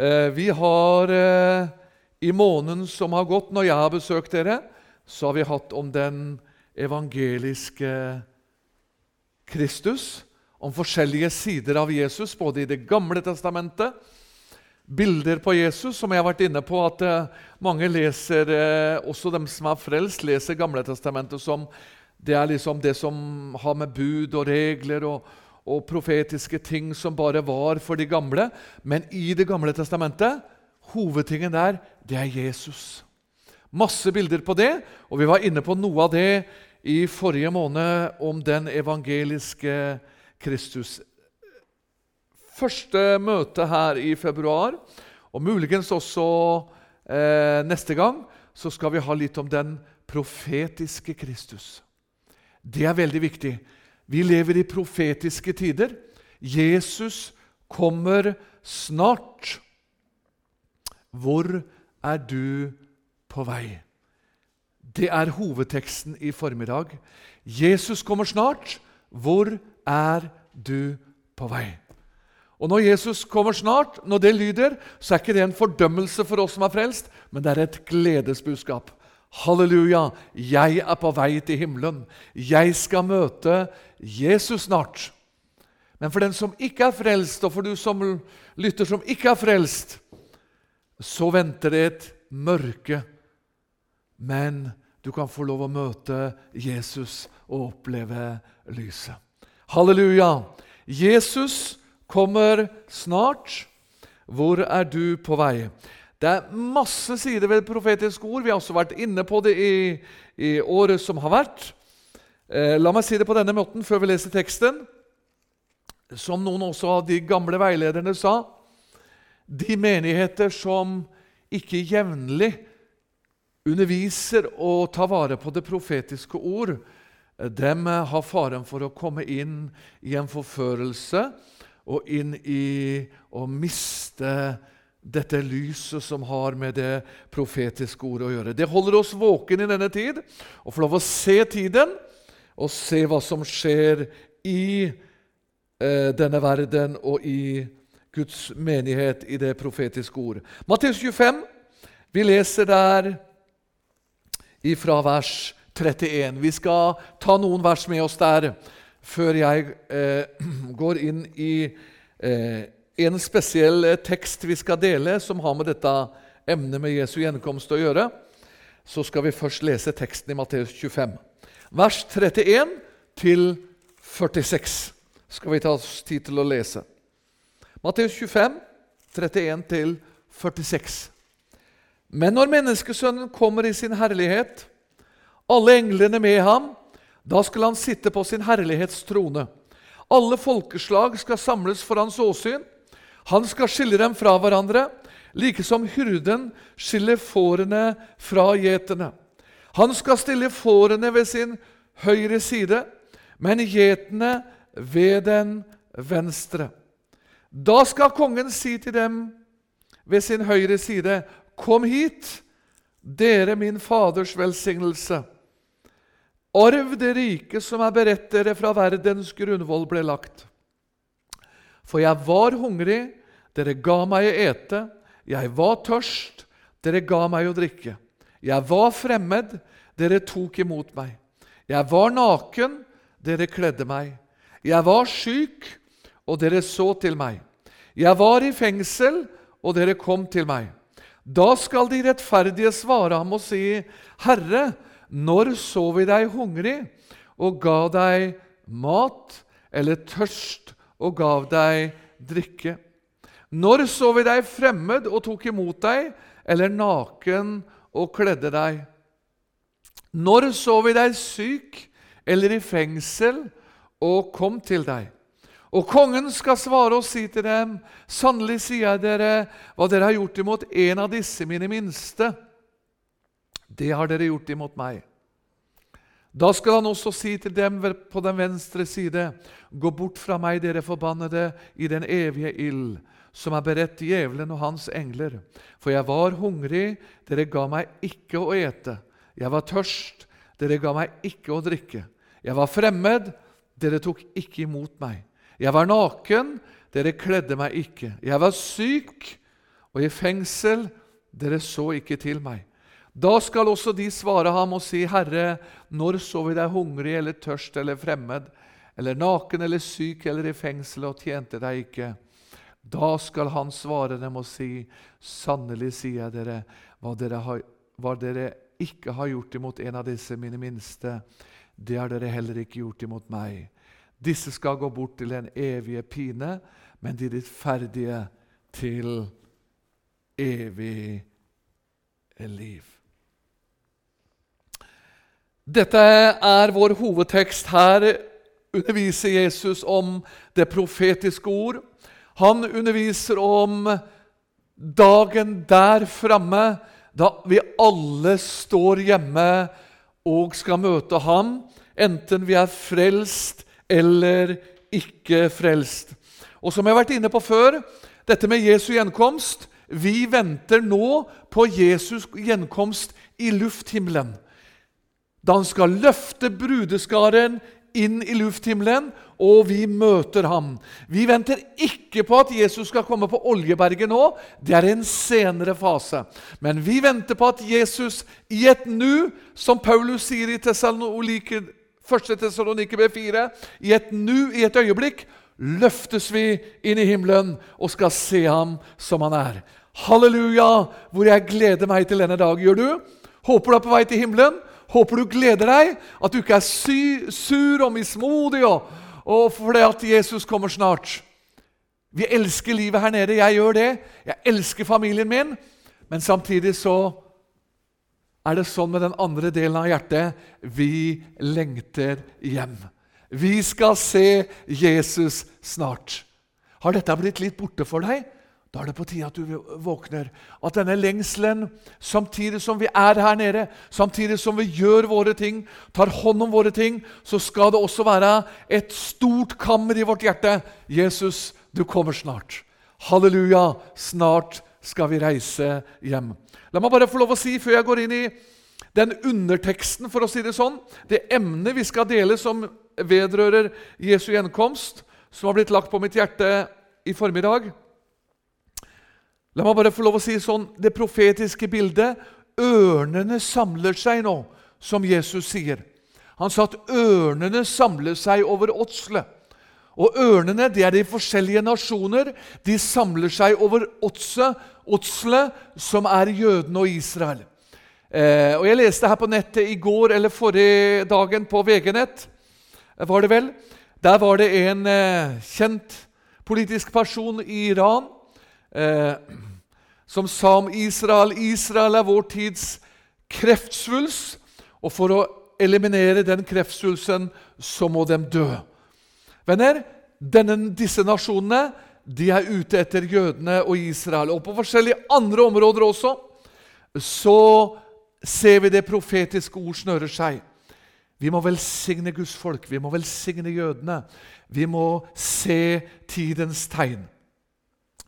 Eh, vi har eh, i måneden som har gått, når jeg har besøkt dere, så har vi hatt om den evangeliske Kristus. Om forskjellige sider av Jesus, både i Det gamle testamentet Bilder på Jesus, som jeg har vært inne på at eh, mange leser, også dem som er frelst, leser Gamle testamentet som det er liksom det som har med bud og regler og, og profetiske ting som bare var for de gamle. Men i Det gamle testamentet, hovedtingen der, det er Jesus. Masse bilder på det, og vi var inne på noe av det i forrige måned om den evangeliske Kristus første møte her i februar, og muligens også eh, neste gang, så skal vi ha litt om den profetiske Kristus. Det er veldig viktig. Vi lever i profetiske tider. Jesus kommer snart. Hvor er du på vei? Det er hovedteksten i formiddag. Jesus kommer snart. Hvor er du på vei? Og Når Jesus kommer snart, når det lyder, så er ikke det en fordømmelse for oss som er frelst, men det er et gledesbudskap. Halleluja, jeg er på vei til himmelen. Jeg skal møte Jesus snart. Men for den som ikke er frelst, og for du som lytter som ikke er frelst, så venter det et mørke. Men du kan få lov å møte Jesus og oppleve lyset. Halleluja! Jesus kommer snart. Hvor er du på vei? Det er masse sider ved profetiske ord. Vi har også vært inne på det i, i året som har vært. Eh, la meg si det på denne måten før vi leser teksten. Som noen også av de gamle veilederne sa De menigheter som ikke jevnlig underviser og tar vare på det profetiske ord, dem har faren for å komme inn i en forførelse og inn i å miste dette lyset som har med det profetiske ordet å gjøre. Det holder oss våken i denne tid og får lov å se tiden og se hva som skjer i eh, denne verden og i Guds menighet i det profetiske ord. Matteus 25, vi leser der ifra vers 31. Vi skal ta noen vers med oss der før jeg eh, går inn i eh, en spesiell eh, tekst vi skal dele, som har med dette emnet med Jesu gjenkomst å gjøre, så skal vi først lese teksten i Matteus 25. Vers 31 til 46 skal vi ta oss tid til å lese. Matteus 25, 31 til 46. Men når Menneskesønnen kommer i sin herlighet, alle englene med ham, da skal han sitte på sin herlighetstrone. Alle folkeslag skal samles for hans åsyn. Han skal skille dem fra hverandre, like som hyrden skiller fårene fra gjeterne. Han skal stille fårene ved sin høyre side, men gjetene ved den venstre. Da skal kongen si til dem ved sin høyre side.: Kom hit, dere min Faders velsignelse. Arv det rike som er beredt dere fra verdens grunnvoll ble lagt. For jeg var hungrig, dere ga meg å ete. Jeg var tørst, dere ga meg å drikke. Jeg var fremmed, dere tok imot meg. Jeg var naken, dere kledde meg. Jeg var syk, og dere så til meg. Jeg var i fengsel, og dere kom til meg. Da skal de rettferdige svare ham og si, Herre, når så vi deg hungrig og ga deg mat, eller tørst og gav deg drikke? Når så vi deg fremmed og tok imot deg, eller naken og kledde deg? Når så vi deg syk eller i fengsel og kom til deg? Og kongen skal svare og si til dem, sannelig sier jeg dere, hva dere har gjort imot en av disse mine minste, det har dere gjort imot meg. Da skal han også si til dem på den venstre side.: Gå bort fra meg, dere forbannede, i den evige ild, som er beredt djevelen og hans engler. For jeg var hungrig, dere ga meg ikke å ete. Jeg var tørst, dere ga meg ikke å drikke. Jeg var fremmed, dere tok ikke imot meg. Jeg var naken, dere kledde meg ikke. Jeg var syk, og i fengsel, dere så ikke til meg. Da skal også de svare ham og si, Herre, når så vi deg hungrig eller tørst eller fremmed, eller naken eller syk eller i fengsel og tjente deg ikke? Da skal han svare dem og si, Sannelig sier jeg dere, hva dere, har, hva dere ikke har gjort imot en av disse mine minste, det har dere heller ikke gjort imot meg. Disse skal gå bort til en evige pine, men de rettferdige til evig liv. Dette er vår hovedtekst. Her underviser Jesus om det profetiske ord. Han underviser om dagen der framme, da vi alle står hjemme og skal møte ham, enten vi er frelst eller ikke frelst. Og som jeg har vært inne på før, dette med Jesu gjenkomst Vi venter nå på Jesus gjenkomst i lufthimmelen. Da han skal løfte brudeskaren inn i lufthimmelen, og vi møter ham. Vi venter ikke på at Jesus skal komme på Oljeberget nå. Det er en senere fase. Men vi venter på at Jesus i et nu, som Paulus sier i 1. Tessalonike B4, i et nu, i et øyeblikk, løftes vi inn i himmelen og skal se ham som han er. Halleluja, hvor jeg gleder meg til denne dag. Gjør du? Håper du er på vei til himmelen? Håper du gleder deg, at du ikke er sy, sur og mismodig og, og fordi at Jesus kommer snart. Vi elsker livet her nede. Jeg gjør det. Jeg elsker familien min. Men samtidig så er det sånn med den andre delen av hjertet vi lengter hjem. Vi skal se Jesus snart. Har dette blitt litt borte for deg? Da er det på tide at du våkner. At denne lengselen, samtidig som vi er her nede, samtidig som vi gjør våre ting, tar hånd om våre ting, så skal det også være et stort kammer i vårt hjerte. Jesus, du kommer snart. Halleluja, snart skal vi reise hjem. La meg bare få lov å si, før jeg går inn i den underteksten, for å si det sånn, det emnet vi skal dele som vedrører Jesu gjenkomst, som har blitt lagt på mitt hjerte i formiddag. La meg bare få lov å si sånn Det profetiske bildet Ørnene samler seg nå, som Jesus sier. Han sa at ørnene samler seg over åtselet. Og ørnene det er de forskjellige nasjoner. De samler seg over åtselet, som er jødene og Israel. Eh, og Jeg leste her på nettet i går eller forrige dagen på VG-nett. var det vel. Der var det en eh, kjent politisk person i Iran eh, som sa om Israel Israel er vår tids kreftsvulst, og for å eliminere den kreftsvulsten så må de dø. Venner, denne, disse nasjonene de er ute etter jødene og Israel. Og på forskjellige andre områder også så ser vi det profetiske ord snører seg. Vi må velsigne Guds folk, vi må velsigne jødene. Vi må se tidens tegn.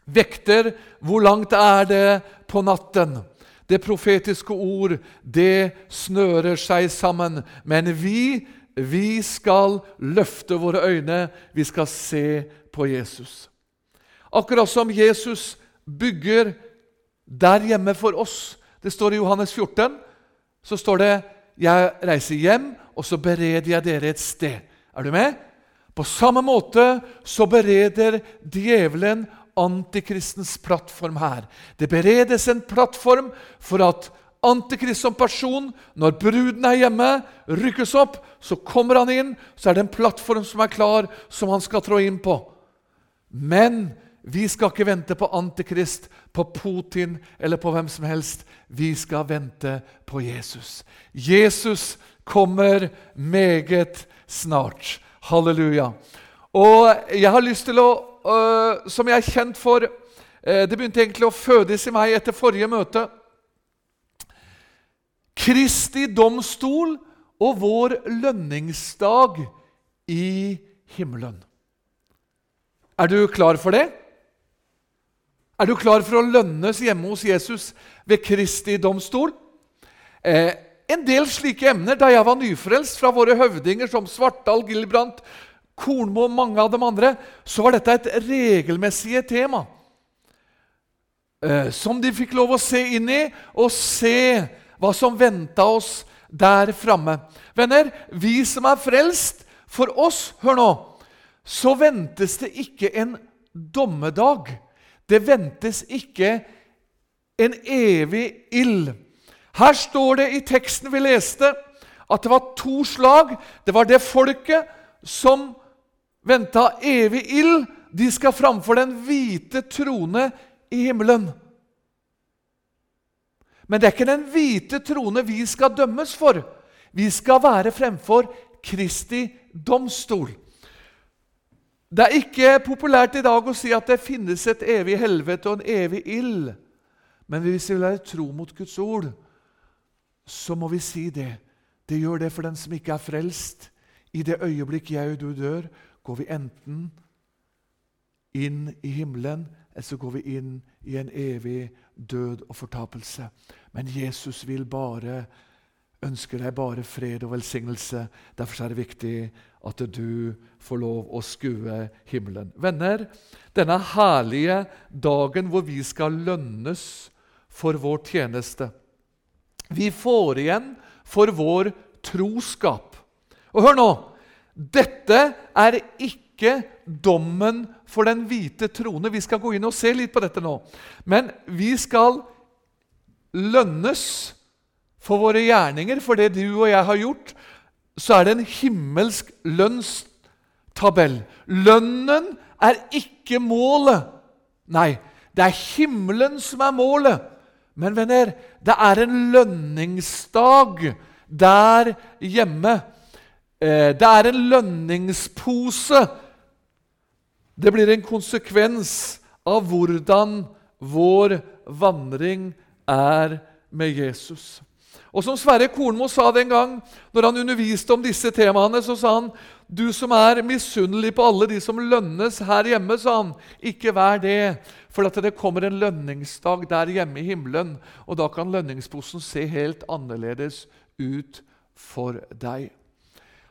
Vekter, hvor langt er det på natten? Det profetiske ord, det snører seg sammen. Men vi, vi skal løfte våre øyne, vi skal se på Jesus. Akkurat som Jesus bygger der hjemme for oss det står i Johannes 14. Så står det 'Jeg reiser hjem, og så bereder jeg dere et sted'. Er du med? På samme måte så bereder djevelen antikristens plattform her. Det beredes en plattform for at Antikrist som person, når bruden er hjemme, rykkes opp, så kommer han inn, så er det en plattform som er klar, som han skal trå inn på. Men vi skal ikke vente på Antikrist, på Putin eller på hvem som helst. Vi skal vente på Jesus. Jesus kommer meget snart. Halleluja. Og jeg har lyst til å, uh, som jeg er kjent for uh, Det begynte egentlig å fødes i meg etter forrige møte. Kristi domstol og vår lønningsdag i himmelen. Er du klar for det? Er du klar for å lønnes hjemme hos Jesus ved Kristi domstol? Eh, en del slike emner da jeg var nyfrelst fra våre høvdinger som Svartdal, Gilbrandt, Kornmo og mange av de andre, så var dette et regelmessige tema. eh, som de fikk lov å se inn i, og se hva som venta oss der framme. Venner, vi som er frelst, for oss, hør nå, så ventes det ikke en dommedag. Det ventes ikke en evig ild. Her står det i teksten vi leste, at det var to slag. Det var det folket som venta evig ild. De skal framfor den hvite trone i himmelen. Men det er ikke den hvite trone vi skal dømmes for. Vi skal være fremfor Kristi domstol. Det er ikke populært i dag å si at det finnes et evig helvete og en evig ild. Men hvis vi vil være tro mot Guds ord, så må vi si det. Det gjør det for den som ikke er frelst. I det øyeblikk jeg og du dør, går vi enten inn i himmelen, eller så går vi inn i en evig død og fortapelse. Men Jesus vil bare ønsker deg bare fred og velsignelse. Derfor er det viktig at du får lov å skue himmelen. Venner, denne herlige dagen hvor vi skal lønnes for vår tjeneste. Vi får igjen for vår troskap. Og hør nå! Dette er ikke dommen for den hvite trone. Vi skal gå inn og se litt på dette nå. Men vi skal lønnes for våre gjerninger, for det du og jeg har gjort, så er det en himmelsk lønnstabell. Lønnen er ikke målet. Nei, det er himmelen som er målet. Men venner, det er en lønningsdag der hjemme. Eh, det er en lønningspose. Det blir en konsekvens av hvordan vår vandring er med Jesus. Og som Sverre Kornmo sa den gang når han underviste om disse temaene, så sa han du som er misunnelig på alle de som lønnes her hjemme, sa han, ikke vær det. For at det kommer en lønningsdag der hjemme i himmelen, og da kan lønningsposen se helt annerledes ut for deg.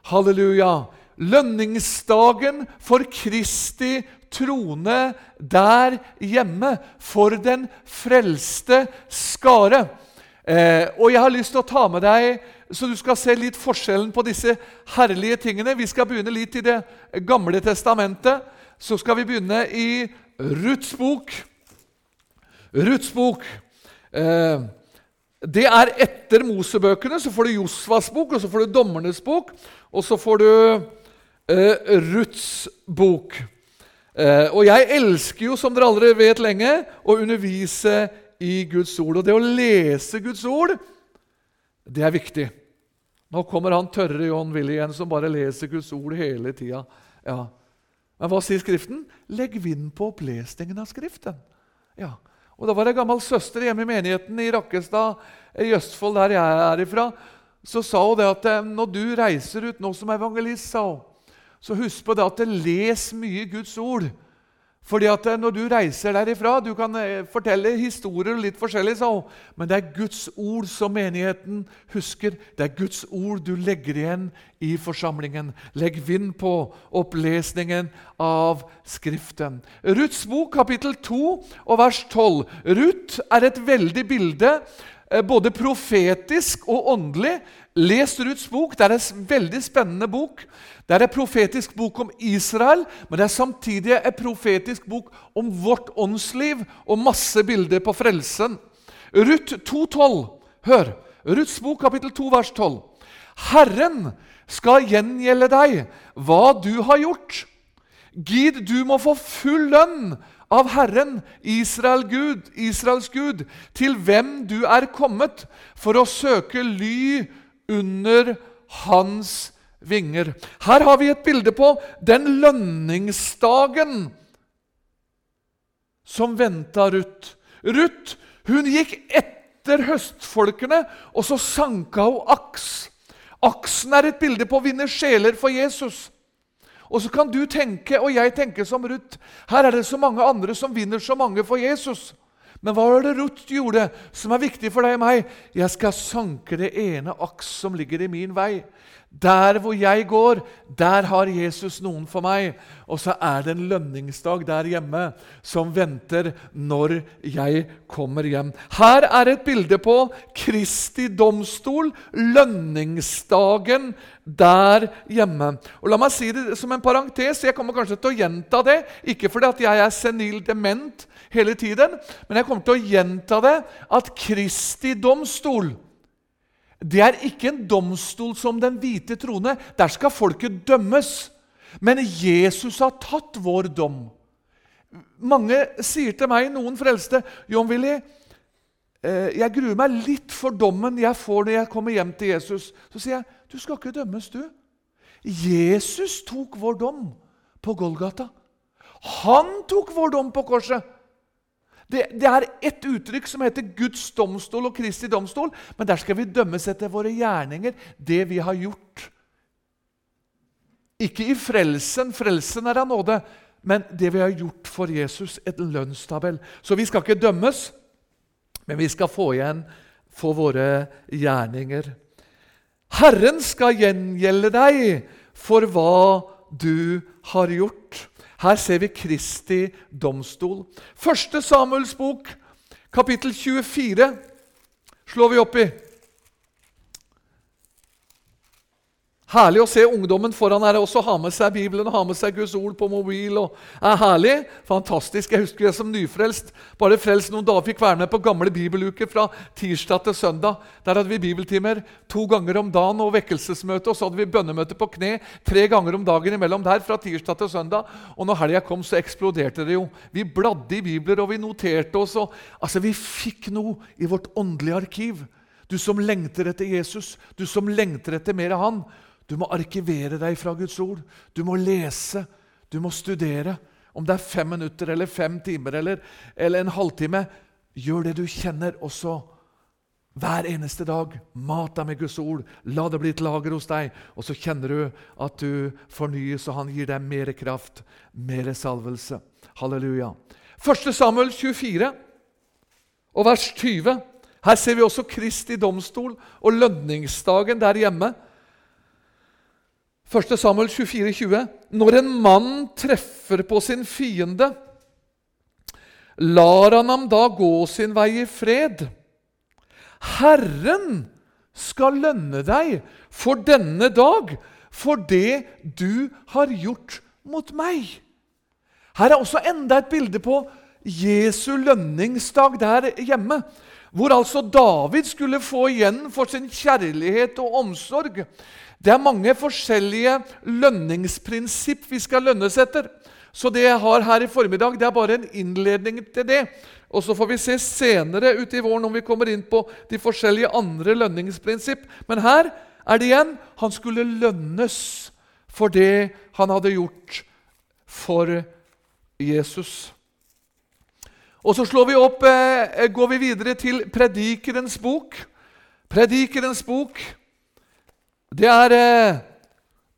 Halleluja! Lønningsdagen for Kristi trone der hjemme, for den frelste skare. Eh, og jeg har lyst til å ta med deg så du skal se litt forskjellen på disse herlige tingene. Vi skal begynne litt i Det gamle testamentet. Så skal vi begynne i Ruths bok. Ruths bok. Eh, det er etter Mosebøkene. Så får du Josvas bok, og så får du Dommernes bok, og så får du eh, Ruths bok. Eh, og jeg elsker jo, som dere allerede vet lenge, å undervise i Guds ord. Og det å lese Guds ord, det er viktig. Nå kommer han tørre John Willy igjen, som bare leser Guds ord hele tida. Ja. Men hva sier Skriften? Legg vind på opplesningen av Skriften. Ja. Og Da var det ei gammel søster hjemme i menigheten i Rakkestad, i Østfold, der jeg er ifra. Så sa hun det at eh, når du reiser ut nå som evangelist, sa hun, så husk på det at les mye Guds ord. Fordi at eh, Når du reiser derifra Du kan eh, fortelle historier litt forskjellig, sa hun. Men det er Guds ord som menigheten husker. Det er Guds ord du legger igjen i forsamlingen. Legg vind på opplesningen av Skriften. Ruths bok, kapittel 2 og vers 12. Ruth er et veldig bilde, eh, både profetisk og åndelig. Les Ruths bok. Det er en veldig spennende bok. Det er en profetisk bok om Israel, men det er samtidig en profetisk bok om vårt åndsliv og masse bilder på frelsen. Ruth 2,12. Hør! Ruths bok, kapittel 2, vers 12. Herren skal gjengjelde deg hva du har gjort. Gid, du må få full lønn av Herren, Israel Gud, Israels Gud, til hvem du er kommet, for å søke ly under hans vinger. Her har vi et bilde på den lønningsdagen som venta Ruth. Ruth hun gikk etter høstfolkene, og så sanka hun aks. Aksen er et bilde på å vinne sjeler for Jesus. Og så kan du tenke, og jeg tenker som Ruth, her er det så mange andre som vinner så mange for Jesus. Men hva var det Ruth gjorde som er viktig for deg og meg? Jeg skal sanke det ene aks som ligger i min vei. Der hvor jeg går, der har Jesus noen for meg. Og så er det en lønningsdag der hjemme som venter når jeg kommer hjem. Her er et bilde på Kristi domstol, lønningsdagen der hjemme. Og La meg si det som en parentes. Jeg kommer kanskje til å gjenta det. Ikke fordi at jeg er senil dement hele tiden, men jeg kommer til å gjenta det at Kristi domstol det er ikke en domstol som den hvite trone. Der skal folket dømmes. Men Jesus har tatt vår dom. Mange sier til meg, noen frelste, 'John Willy, eh, jeg gruer meg litt for dommen jeg får når jeg kommer hjem til Jesus.' Så sier jeg, 'Du skal ikke dømmes, du.' Jesus tok vår dom på Golgata. Han tok vår dom på korset. Det, det, er ett uttrykk som heter Guds domstol og Kristi domstol. Men der skal vi dømmes etter våre gjerninger, det vi har gjort. Ikke i frelsen, frelsen er av nåde, men det vi har gjort for Jesus, et lønnstabell. Så vi skal ikke dømmes, men vi skal få igjen for våre gjerninger. Herren skal gjengjelde deg for hva du har gjort. Her ser vi Kristi domstol. Første Samuels bok, kapittel 24, slår vi opp i. Herlig å se ungdommen foran her også ha med seg Bibelen og ha med seg Guds ord på mobil. og er herlig. Fantastisk. Jeg husker jeg som nyfrelst. Bare frelst noen dager fikk være med på gamle bibeluker fra tirsdag til søndag. Der hadde vi bibeltimer to ganger om dagen og vekkelsesmøte. Og så hadde vi bønnemøte på kne tre ganger om dagen imellom der fra tirsdag til søndag. Og når helga kom, så eksploderte det jo. Vi bladde i bibler, og vi noterte oss. Og, altså, Vi fikk noe i vårt åndelige arkiv. Du som lengter etter Jesus, du som lengter etter mer av Han. Du må arkivere deg fra Guds ord. Du må lese, du må studere. Om det er fem minutter eller fem timer eller, eller en halvtime, gjør det du kjenner også hver eneste dag. Mat deg med Guds ord. La det bli et lager hos deg. Og så kjenner du at du fornyes, og han gir deg mer kraft, mer salvelse. Halleluja. 1. Samuel 24 og vers 20. Her ser vi også Kristi domstol og lønningsdagen der hjemme. 1. Samuel 24, 20. Når en mann treffer på sin fiende, lar han ham da gå sin vei i fred. Herren skal lønne deg for denne dag, for det du har gjort mot meg. Her er også enda et bilde på Jesu lønningsdag der hjemme. Hvor altså David skulle få igjen for sin kjærlighet og omsorg. Det er mange forskjellige lønningsprinsipp vi skal lønnes etter. Så det jeg har her i formiddag, det er bare en innledning til det. Og så får vi se senere ut i våren om vi kommer inn på de forskjellige andre lønningsprinsipp. Men her er det igjen han skulle lønnes for det han hadde gjort for Jesus. Og så slår vi opp, eh, går vi videre til Predikerens bok. Predikerens bok det er eh,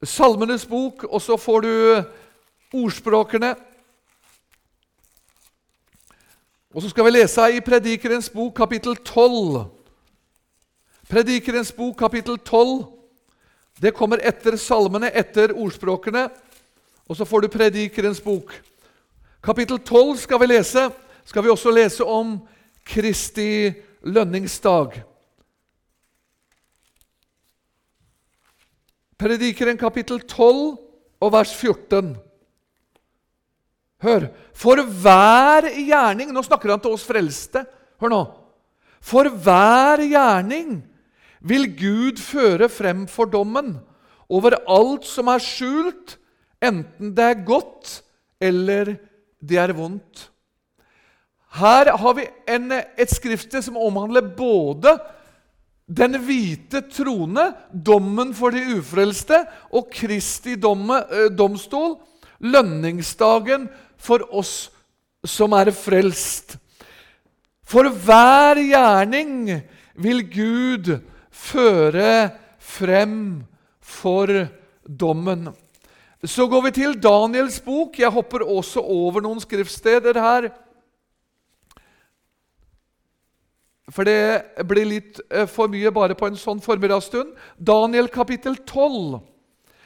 Salmenes bok, og så får du ordspråkene. Og så skal vi lese i Predikerens bok, kapittel 12. Predikerens bok, kapittel 12. Det kommer etter salmene, etter ordspråkene. Og så får du Predikerens bok. Kapittel 12 skal vi lese. Skal vi også lese om Kristi lønningsdag. Predikeren kapittel 12 og vers 14. Hør. For hver gjerning Nå snakker han til oss frelste. Hør nå. For hver gjerning vil Gud føre frem for dommen over alt som er skjult, enten det er godt eller det er vondt. Her har vi en, et skriftsted som omhandler både den hvite trone, dommen for de ufrelste, og Kristi domme, eh, domstol, lønningsdagen for oss som er frelst. For hver gjerning vil Gud føre frem for dommen. Så går vi til Daniels bok. Jeg hopper også over noen skriftsteder her. For det blir litt eh, for mye bare på en sånn formiddagsstund. Daniel kapittel 12.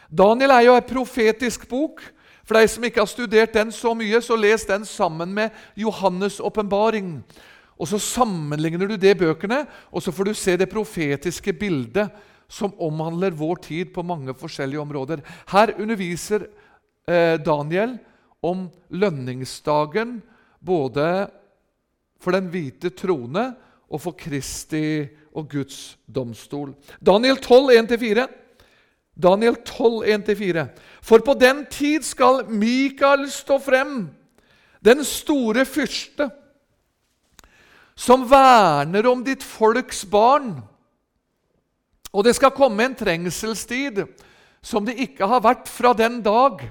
Daniel er jo en profetisk bok. For de som ikke har studert den så mye, så les den sammen med Johannes' åpenbaring. Og Så sammenligner du de bøkene, og så får du se det profetiske bildet som omhandler vår tid på mange forskjellige områder. Her underviser eh, Daniel om lønningsdagen både for den hvite trone og for Kristi og Guds domstol. Daniel 12, 1-4. Daniel 12, 1-4. For på den tid skal Mikael stå frem, den store fyrste, som verner om ditt folks barn. Og det skal komme en trengselstid som det ikke har vært fra den dag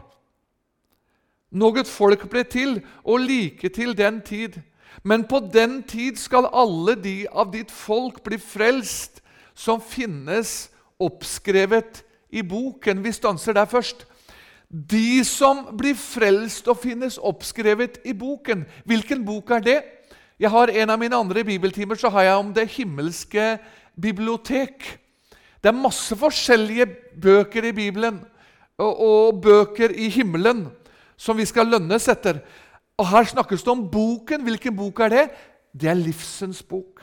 noe folk ble til, og like til den tid. Men på den tid skal alle de av ditt folk bli frelst, som finnes oppskrevet i boken. Vi stanser der først. De som blir frelst og finnes oppskrevet i boken. Hvilken bok er det? Jeg har En av mine andre bibeltimer så har jeg om det himmelske bibliotek. Det er masse forskjellige bøker i Bibelen og, og bøker i himmelen som vi skal lønnes etter. Og Her snakkes det om boken. Hvilken bok er det? Det er livsens bok.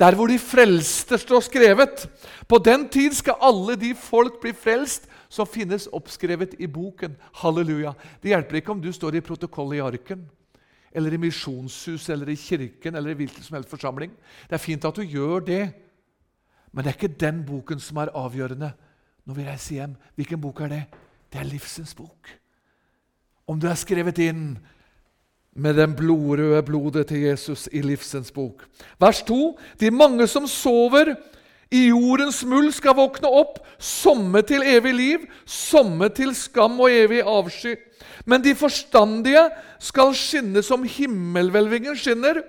Der hvor de frelste står skrevet. På den tid skal alle de folk bli frelst som finnes oppskrevet i boken. Halleluja. Det hjelper ikke om du står i protokollet i arken, eller i misjonshuset, eller i kirken eller i hvilken som helst forsamling. Det er fint at du gjør det, men det er ikke den boken som er avgjørende når vi reiser hjem. Hvilken bok er det? Det er livsens bok. Om du er skrevet inn med den blodrøde blodet til Jesus i livsens bok. Vers 2.: De mange som sover i jordens muld, skal våkne opp, somme til evig liv, somme til skam og evig avsky. Men de forstandige skal skinne som himmelhvelvingen skinner,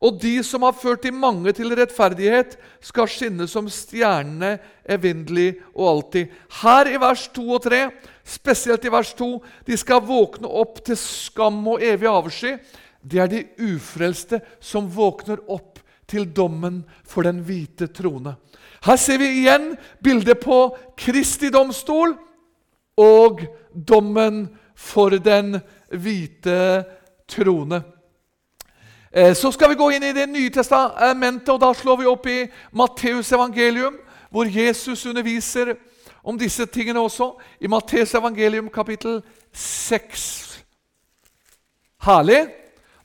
og de som har ført de mange til rettferdighet, skal skinne som stjernene evinnelig og alltid. Her i vers 2 og 3 spesielt i vers 2. De skal våkne opp til skam og evig avsky. Det er de ufrelste som våkner opp til dommen for den hvite trone. Her ser vi igjen bildet på Kristi domstol og dommen for den hvite trone. Eh, så skal vi gå inn i Det nye testamentet, og da slår vi opp i Matteus evangelium, hvor Jesus underviser om disse tingene også i Matteus evangelium kapittel 6. Herlig!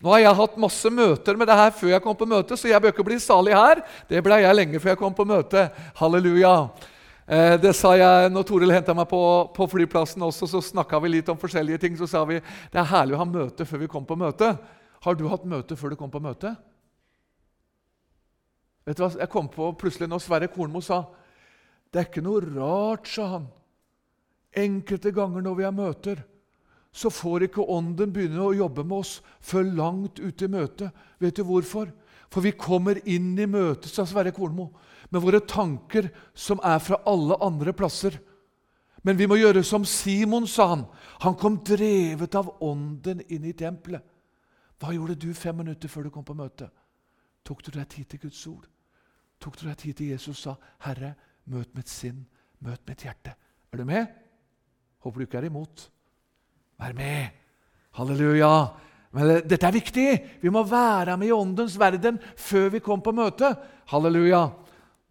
Nå har jeg hatt masse møter med det her før jeg kom på møte, så jeg bør ikke bli salig her. Det ble jeg lenge før jeg kom på møte. Halleluja. Eh, det sa jeg når Toril henta meg på, på, flyplassen også. Så snakka vi litt om forskjellige ting. Så sa vi det er herlig å ha møte før vi kom på møte. Har du hatt møte før du kom på møte? Vet du hva jeg kom på plutselig når Sverre Kornmo sa det er ikke noe rart, sa han. Enkelte ganger når vi har møter, så får ikke Ånden begynne å jobbe med oss før langt ute i møtet. Vet du hvorfor? For vi kommer inn i møtet, sa Sverre Kornmo, med våre tanker som er fra alle andre plasser. Men vi må gjøre som Simon, sa han. Han kom drevet av Ånden inn i tempelet. Hva gjorde du fem minutter før du kom på møte? Tok du deg tid til Guds ord? Tok du deg tid til Jesus sa, 'Herre, Møt mitt sinn, møt mitt hjerte. Er du med? Håper du ikke er imot. Vær med! Halleluja! Men dette er viktig! Vi må være med i åndens verden før vi kommer på møte. Halleluja!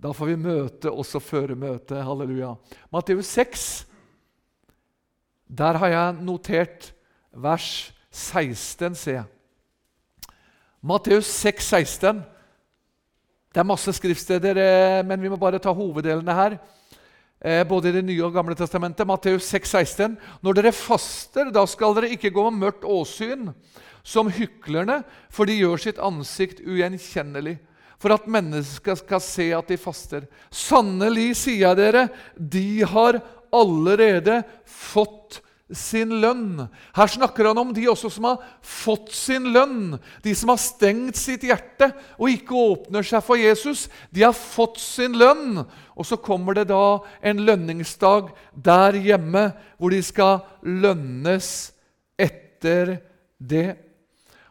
Da får vi møte også føre møtet. Halleluja. Matteus 6. Der har jeg notert vers 16, ser jeg. Matteus 6, 16. Det er masse skriftsteder, eh, men vi må bare ta hoveddelene her. Eh, både i Det nye og gamle testamentet. Matteus 6, 16. Når dere faster, da skal dere ikke gå med mørkt åsyn som hyklerne, for de gjør sitt ansikt ugjenkjennelig, for at mennesker skal se at de faster. Sannelig, sier jeg dere, de har allerede fått sin lønn. Her snakker han om de også som har fått sin lønn. De som har stengt sitt hjerte og ikke åpner seg for Jesus. De har fått sin lønn. Og så kommer det da en lønningsdag der hjemme hvor de skal lønnes etter det.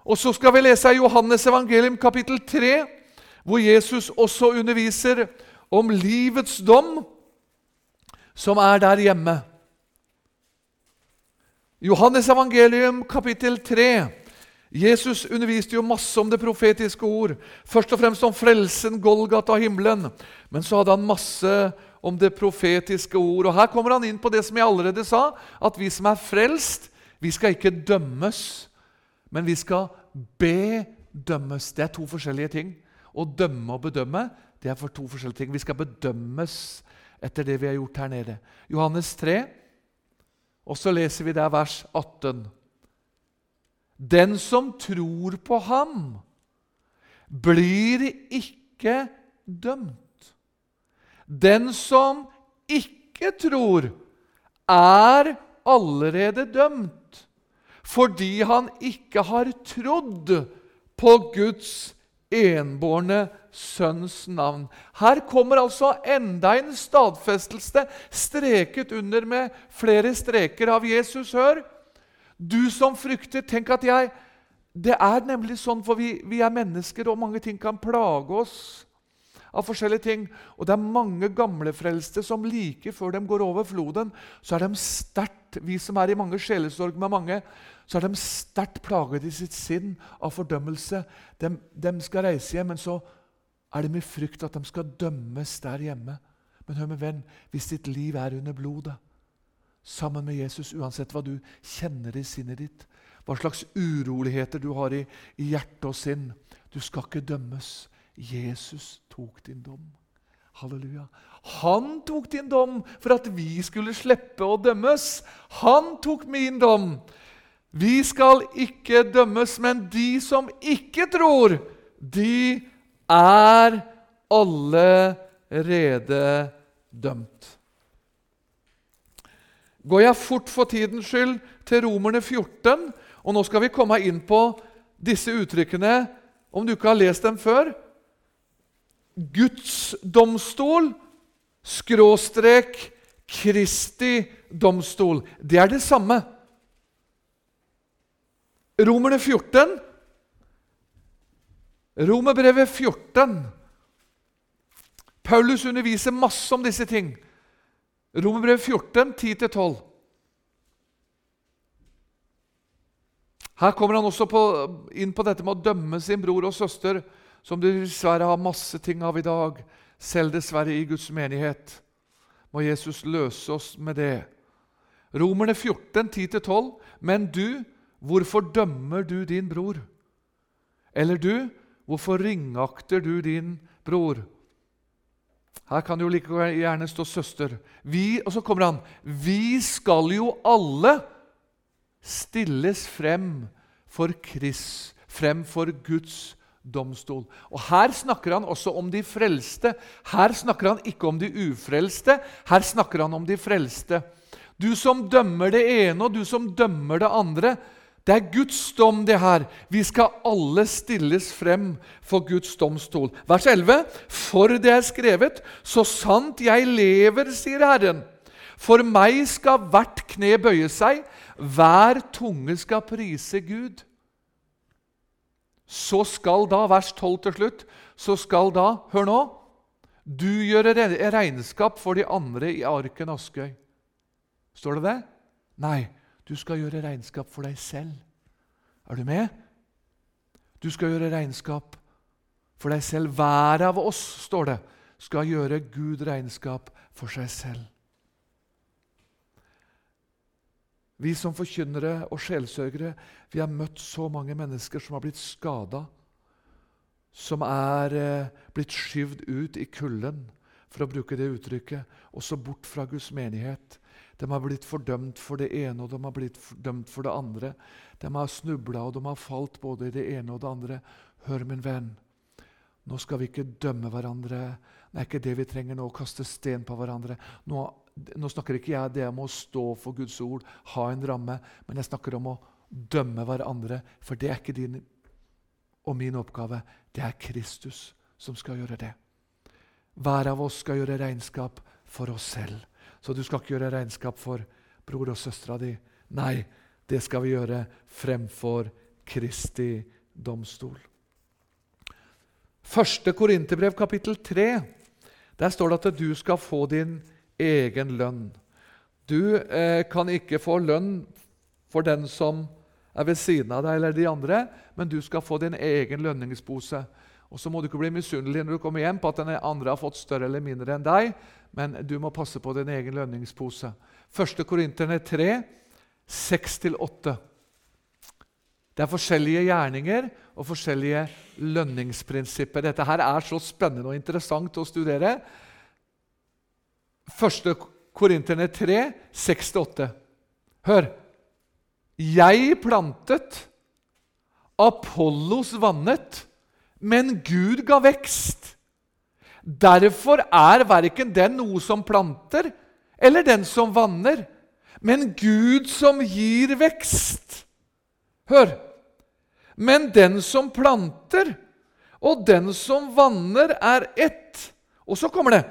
Og så skal vi lese i Johannes evangelium kapittel 3, hvor Jesus også underviser om livets dom, som er der hjemme. Johannes evangelium kapittel 3. Jesus underviste jo masse om det profetiske ord. Først og fremst om frelsen, Golgata og himmelen. Men så hadde han masse om det profetiske ord. Og Her kommer han inn på det som jeg allerede sa, at vi som er frelst, vi skal ikke dømmes, men vi skal bedømmes. Det er to forskjellige ting. Å dømme og bedømme det er for to forskjellige ting. Vi skal bedømmes etter det vi har gjort her nede. Johannes 3, og så leser vi der vers 18. Den som tror på ham, blir ikke dømt. Den som ikke tror, er allerede dømt fordi han ikke har trodd på Guds enbårne sønns navn. Her kommer altså enda en stadfestelse streket under med flere streker av Jesus. Hør! Du som frykter, tenk at jeg Det er nemlig sånn, for vi, vi er mennesker, og mange ting kan plage oss av forskjellige ting. Og det er mange gamlefrelste som like før de går over floden, så er de sterkt Vi som er i mange sjelesorg med mange, så er de sterkt plaget i sitt sinn av fordømmelse. De, de skal reise hjem, men så er det med frykt at de skal dømmes der hjemme. Men hør med venn, hvis ditt liv er under blodet, sammen med Jesus, uansett hva du kjenner i sinnet ditt, hva slags uroligheter du har i, i hjerte og sinn, du skal ikke dømmes. Jesus tok din dom. Halleluja. Han tok din dom for at vi skulle slippe å dømmes. Han tok min dom. Vi skal ikke dømmes, men de som ikke tror, de er allerede dømt. Går jeg fort for tidens skyld til Romerne 14, og nå skal vi komme inn på disse uttrykkene, om du ikke har lest dem før. Guds domstol, skråstrek Kristi domstol. Det er det samme. Romerne 14 Romerbrevet 14. Paulus underviser masse om disse ting. Romerbrevet 14, 10-12. Her kommer han også på, inn på dette med å dømme sin bror og søster, som de dessverre har masse ting av i dag, selv dessverre i Guds menighet. Må Jesus løse oss med det. Romerne 14, 10-12. Men du, hvorfor dømmer du din bror? Eller du, Hvorfor ringakter du din bror? Her kan det jo like gjerne stå 'søster'. Vi, og så kommer han. Vi skal jo alle stilles frem for Kris, frem for Guds domstol. Og Her snakker han også om de frelste. Her snakker han ikke om de ufrelste. Her snakker han om de frelste. Du som dømmer det ene, og du som dømmer det andre. Det er Guds dom, det her. Vi skal alle stilles frem for Guds domstol. Vers 11.: For det er skrevet, så sant jeg lever, sier Herren. For meg skal hvert kne bøye seg, hver tunge skal prise Gud. Så skal da, vers 12 til slutt, så skal da, hør nå, du gjøre regnskap for de andre i arken Askøy. Står det det? Nei. Du skal gjøre regnskap for deg selv. Er du med? Du skal gjøre regnskap for deg selv. Hver av oss, står det, skal gjøre Gud regnskap for seg selv. Vi som forkynnere og sjelsørgere vi har møtt så mange mennesker som har blitt skada, som er eh, blitt skyvd ut i kulden, for å bruke det uttrykket, også bort fra Guds menighet. De har blitt fordømt for det ene og de har blitt fordømt for det andre. De har snubla og de har falt både i det ene og det andre. Hør, min venn, nå skal vi ikke dømme hverandre. Det er ikke det vi trenger nå, å kaste sten på hverandre. Nå, nå snakker ikke jeg det om å stå for Guds ord, ha en ramme, men jeg snakker om å dømme hverandre, for det er ikke din og min oppgave. Det er Kristus som skal gjøre det. Hver av oss skal gjøre regnskap for oss selv. Så du skal ikke gjøre regnskap for bror og søstera di. Nei, det skal vi gjøre fremfor Kristi domstol. Første Korinterbrev, kapittel 3. Der står det at du skal få din egen lønn. Du eh, kan ikke få lønn for den som er ved siden av deg eller de andre, men du skal få din egen lønningspose. Og Så må du ikke bli misunnelig når du kommer hjem på at den andre har fått større eller mindre enn deg, men du må passe på din egen lønningspose. 1. Korinterne 3, 6-8. Det er forskjellige gjerninger og forskjellige lønningsprinsipper. Dette her er så spennende og interessant å studere. 1. Korinterne 3, 6-8. Hør! Jeg plantet, Apollos vannet, men Gud ga vekst. Derfor er verken den noe som planter, eller den som vanner, men Gud som gir vekst. Hør! Men den som planter, og den som vanner, er ett. Og så kommer det.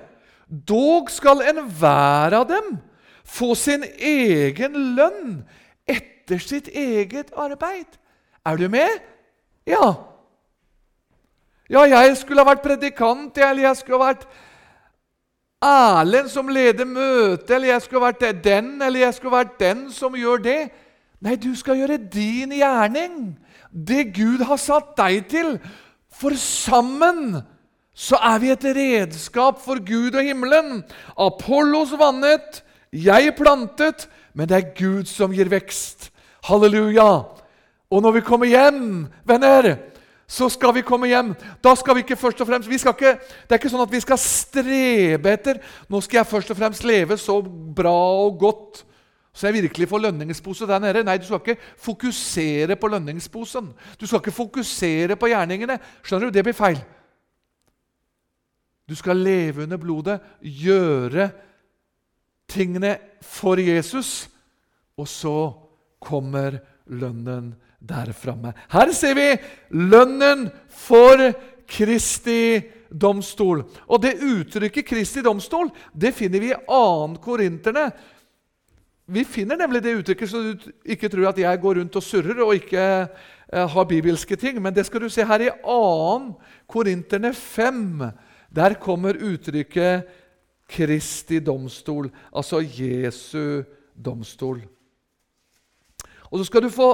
Dog skal enhver av dem få sin egen lønn etter sitt eget arbeid. Er du med? Ja. Ja, jeg skulle ha vært predikant, eller jeg skulle ha vært Erlend som leder møtet, eller jeg skulle ha vært den, eller jeg skulle ha vært den som gjør det. Nei, du skal gjøre din gjerning, det Gud har satt deg til. For sammen så er vi et redskap for Gud og himmelen. Apollos vannet, jeg plantet, men det er Gud som gir vekst. Halleluja! Og når vi kommer hjem, venner, så skal vi komme hjem. Da skal vi ikke først og fremst ikke, Det er ikke sånn at vi skal strebe etter Nå skal jeg først og fremst leve så bra og godt så jeg virkelig får lønningspose der nede. Nei, du skal ikke fokusere på lønningsposen. Du skal ikke fokusere på gjerningene. Skjønner du? Det blir feil. Du skal leve under blodet, gjøre tingene for Jesus, og så kommer lønnen der framme. Her ser vi lønnen for Kristi domstol. Og det uttrykket 'Kristi domstol' det finner vi i 2. Korinterne. Vi finner nemlig det uttrykket, så du ikke tror at jeg går rundt og surrer og ikke eh, har bibelske ting. Men det skal du se her i 2. Korinterne 5. Der kommer uttrykket 'Kristi domstol', altså Jesu domstol. Og så skal, få,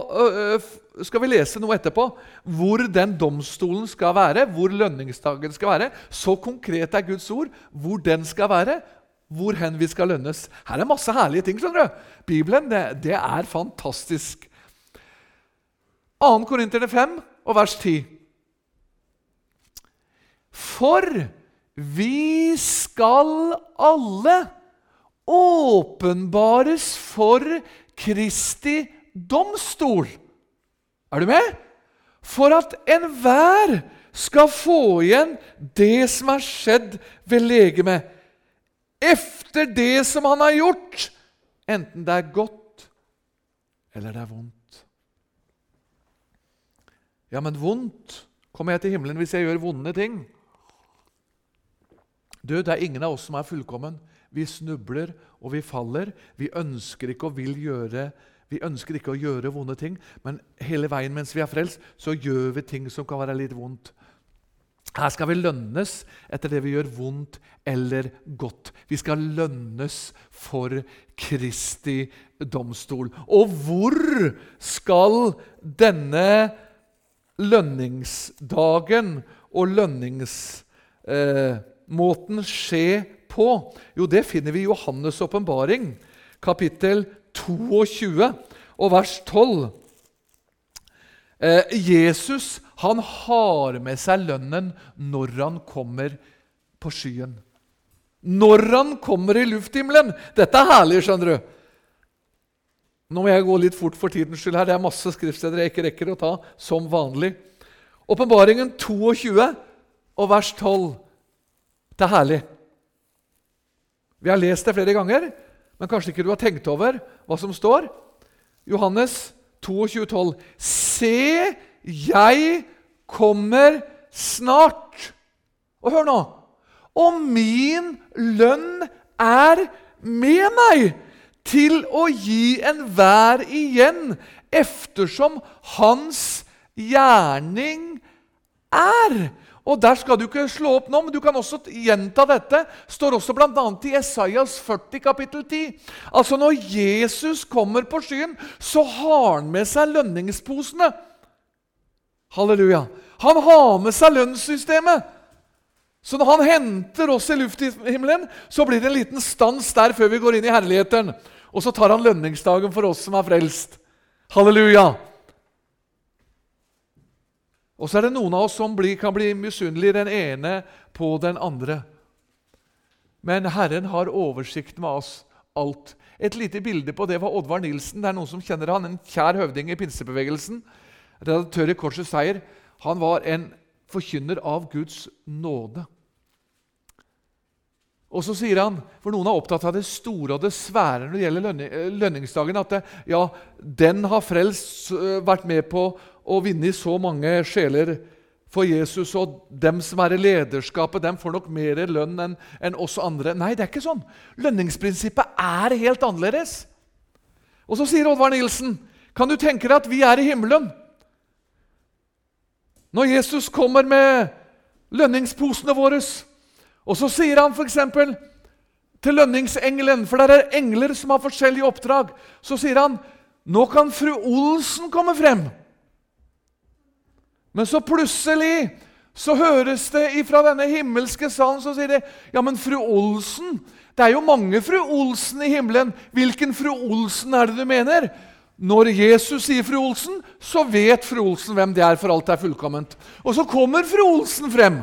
skal, vi lese noe etterpå hvor den domstolen skal være, hvor lønningsdagen skal være. Så konkret er Guds ord hvor den skal være, hvor hen vi skal lønnes. Her er masse herlige ting. skjønner du. Bibelen det, det er fantastisk. 2. Korinterne 5 og vers 10. For vi skal alle åpenbares for Kristi domstol. Er du med? For at enhver skal få igjen det som er skjedd ved legemet, efter det som han har gjort, enten det er godt eller det er vondt. Ja, men vondt kommer jeg til himmelen hvis jeg gjør vonde ting. Du, Det er ingen av oss som er fullkommen. Vi snubler og vi faller. Vi ønsker ikke og vil gjøre vi ønsker ikke å gjøre vonde ting, men hele veien mens vi er frelst, så gjør vi ting som kan være litt vondt. Her skal vi lønnes etter det vi gjør vondt eller godt. Vi skal lønnes for Kristi domstol. Og hvor skal denne lønningsdagen og lønningsmåten skje på? Jo, det finner vi i Johannes' åpenbaring, kapittel 22 og vers 12. Eh, Jesus han har med seg lønnen når han kommer på skyen. Når han kommer i lufthimmelen. Dette er herlig, skjønner du. Nå må jeg gå litt fort for tidens skyld. her. Det er masse skriftsteder jeg ikke rekker å ta, som vanlig. Åpenbaringen 22 og vers 12. Det er herlig. Vi har lest det flere ganger, men kanskje ikke du har tenkt over hva som står. Johannes 22, 12. Se, jeg kommer snart. Og hør nå. Og min lønn er med meg til å gi enhver igjen eftersom hans gjerning er. Og Der skal du ikke slå opp nå, men du kan også gjenta dette. står også bl.a. i Esaias 40, kapittel 10. Altså Når Jesus kommer på skyen, så har han med seg lønningsposene. Halleluja. Han har med seg lønnssystemet. Så når han henter oss i lufthimmelen, så blir det en liten stans der før vi går inn i herligheten. Og så tar han lønningsdagen for oss som er frelst. Halleluja! Og så er det noen av oss som blir, kan bli misunnelige den ene på den andre. Men Herren har oversikt med oss alt. Et lite bilde på det var Oddvar Nilsen. Det er noen som kjenner han, En kjær høvding i pinsebevegelsen. Redaktør i Korsets Seier. Han var en forkynner av Guds nåde. Og så sier han, for Noen er opptatt av det store og det svære når det gjelder lønningsdagen. At det, ja, den har frelst vært med på å vinne i så mange sjeler for Jesus, og dem som er i lederskapet, dem får nok mer lønn enn en oss andre. Nei, det er ikke sånn. Lønningsprinsippet er helt annerledes. Og så sier Oddvar Nilsen, kan du tenke deg at vi er i himmelen? Når Jesus kommer med lønningsposene våre, og så sier han f.eks. til lønningsengelen, for det er engler som har forskjellige oppdrag, så sier han nå kan fru Olsen komme frem. Men så plutselig så høres det ifra denne himmelske salen så sier de, ja, men fru Olsen Det er jo mange fru Olsen i himmelen. Hvilken fru Olsen er det du mener? Når Jesus sier fru Olsen, så vet fru Olsen hvem det er, for alt er fullkomment. Og så kommer fru Olsen frem.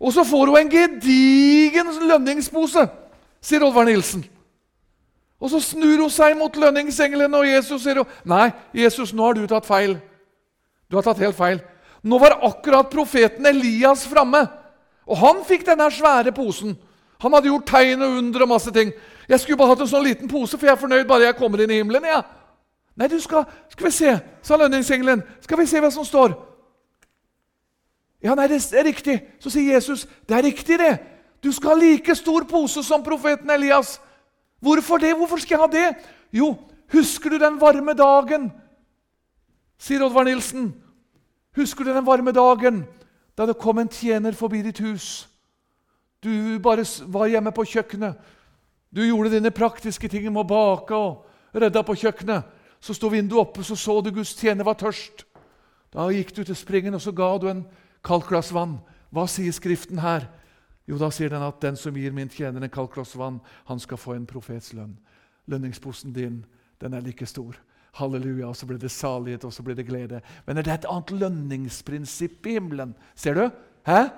Og så får hun en gedigen lønningspose, sier Oddvar Nilsen. Og så snur hun seg mot lønningsengelen, og Jesus sier Nei, Jesus, nå har du tatt feil. Du har tatt helt feil. Nå var akkurat profeten Elias framme, og han fikk denne svære posen. Han hadde gjort tegn og under og masse ting. Jeg skulle bare hatt en sånn liten pose, for jeg er fornøyd bare jeg kommer inn i himmelen. Ja. Nei, du skal Skal vi se, sa lønningsengelen. Skal vi se hva som står? Ja, nei, det er riktig. Så sier Jesus, det er riktig, det. Du skal ha like stor pose som profeten Elias. Hvorfor det? Hvorfor skal jeg ha det? Jo, husker du den varme dagen sier Oddvar Nilsen. Husker du den varme dagen da det kom en tjener forbi ditt hus? Du bare var hjemme på kjøkkenet. Du gjorde dine praktiske ting med å bake og rydda på kjøkkenet. Så sto vinduet oppe, så så du Guds tjener var tørst. Da gikk du til springen og så ga du en kaldt glass vann. Hva sier Skriften her? Jo, da sier den at den som gir min tjener en kaldt glass vann, han skal få en profets lønn. Lønningsposen din, den er like stor. Halleluja, og så blir det salighet, og så blir det glede. Men er det et annet lønningsprinsipp i himmelen? Ser du? Hæ?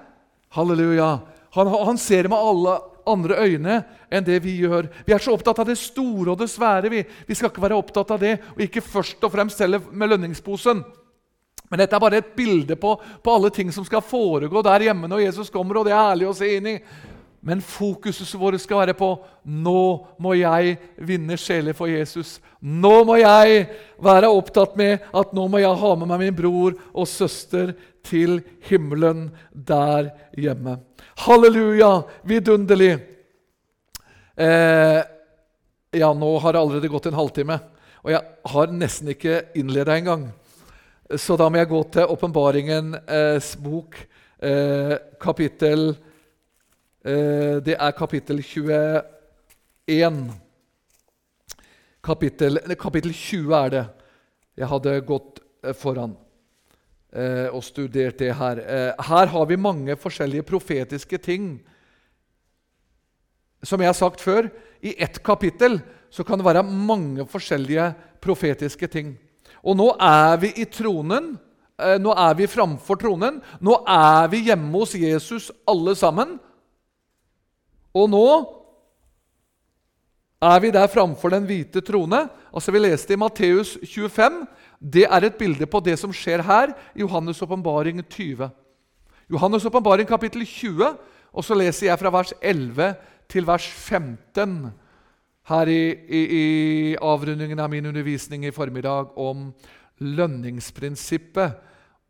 Halleluja. Han, han ser med alle andre øyne enn det vi gjør. Vi er så opptatt av det store og det svære. Vi, vi skal ikke være opptatt av det, og ikke først og fremst selge med lønningsposen. Men dette er bare et bilde på, på alle ting som skal foregå der hjemme når Jesus kommer. og det er herlig å se inn i. Men fokuset vårt skal være på nå må jeg vinne sjeler for Jesus. Nå må jeg være opptatt med at nå må jeg ha med meg min bror og søster til himmelen der hjemme. Halleluja! Vidunderlig! Eh, ja, nå har det allerede gått en halvtime, og jeg har nesten ikke innleda engang. Så da må jeg gå til Åpenbaringens eh, bok, eh, kapittel Eh, det er kapittel 21. Kapittel, kapittel 20 er det. Jeg hadde gått eh, foran eh, og studert det her. Her har vi mange forskjellige profetiske ting. Som jeg har sagt før, i ett kapittel så kan det være mange forskjellige profetiske ting. Og nå er vi i tronen. Nå er vi framfor tronen. Nå er vi hjemme hos Jesus alle sammen. Og nå er vi der framfor den hvite trone. Altså Vi leste i Matteus 25. Det er et bilde på det som skjer her i Johannes' åpenbaring 20. Johannes' åpenbaring kapittel 20, og så leser jeg fra vers 11 til vers 15 her i, i, i avrundingen av min undervisning i formiddag om lønningsprinsippet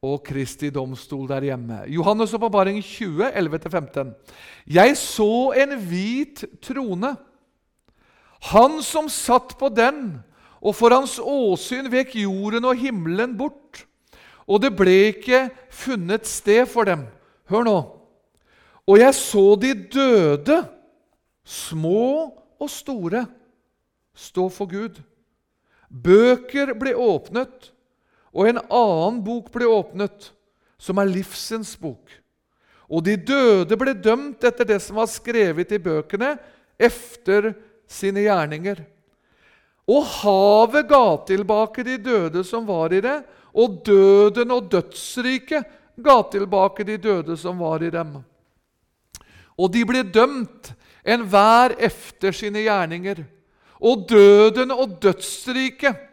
og Kristi domstol der hjemme. Johannes' åpenbaring 20, 11-15. Jeg så en hvit trone. Han som satt på den, og for hans åsyn vek jorden og himmelen bort. og det ble ikke funnet sted for dem. Hør nå. Og jeg så de døde, små og store, stå for Gud. Bøker ble åpnet, og en annen bok ble åpnet, som er livsens bok. Og de døde ble dømt etter det som var skrevet i bøkene, efter sine gjerninger. Og havet ga tilbake de døde som var i det, og døden og dødsriket ga tilbake de døde som var i dem. Og de ble dømt, enhver efter sine gjerninger. Og døden og dødsriket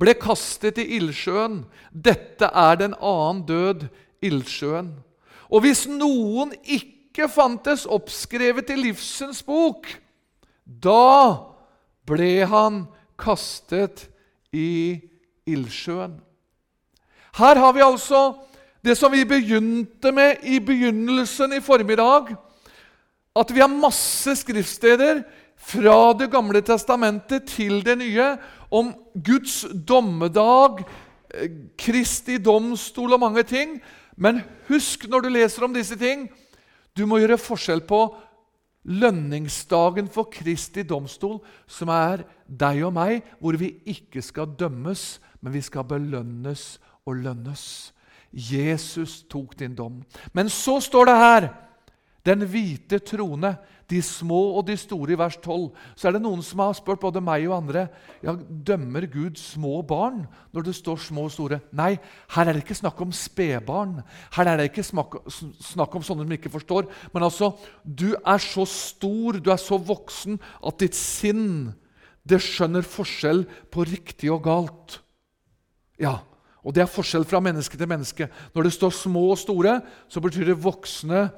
ble kastet i ildsjøen. Dette er den annen død, ildsjøen. Og hvis noen ikke fantes oppskrevet i livsens bok, da ble han kastet i ildsjøen. Her har vi altså det som vi begynte med i begynnelsen i formiddag. At vi har masse skriftsteder fra Det gamle testamentet til det nye om Guds dommedag, eh, Kristi domstol og mange ting. Men husk når du leser om disse ting, du må gjøre forskjell på lønningsdagen for Kristi domstol, som er deg og meg, hvor vi ikke skal dømmes, men vi skal belønnes og lønnes. Jesus tok din dom. Men så står det her den hvite trone, de små og de store, i vers 12. Så er det noen som har spurt både meg og andre ja, dømmer Gud små barn når det står små og store. Nei, her er det ikke snakk om spedbarn. Her er det ikke snakk, om sånne som ikke forstår. Men altså, du er så stor, du er så voksen, at ditt sinn det skjønner forskjell på riktig og galt. Ja, og det er forskjell fra menneske til menneske. Når det står små og store, så betyr det voksne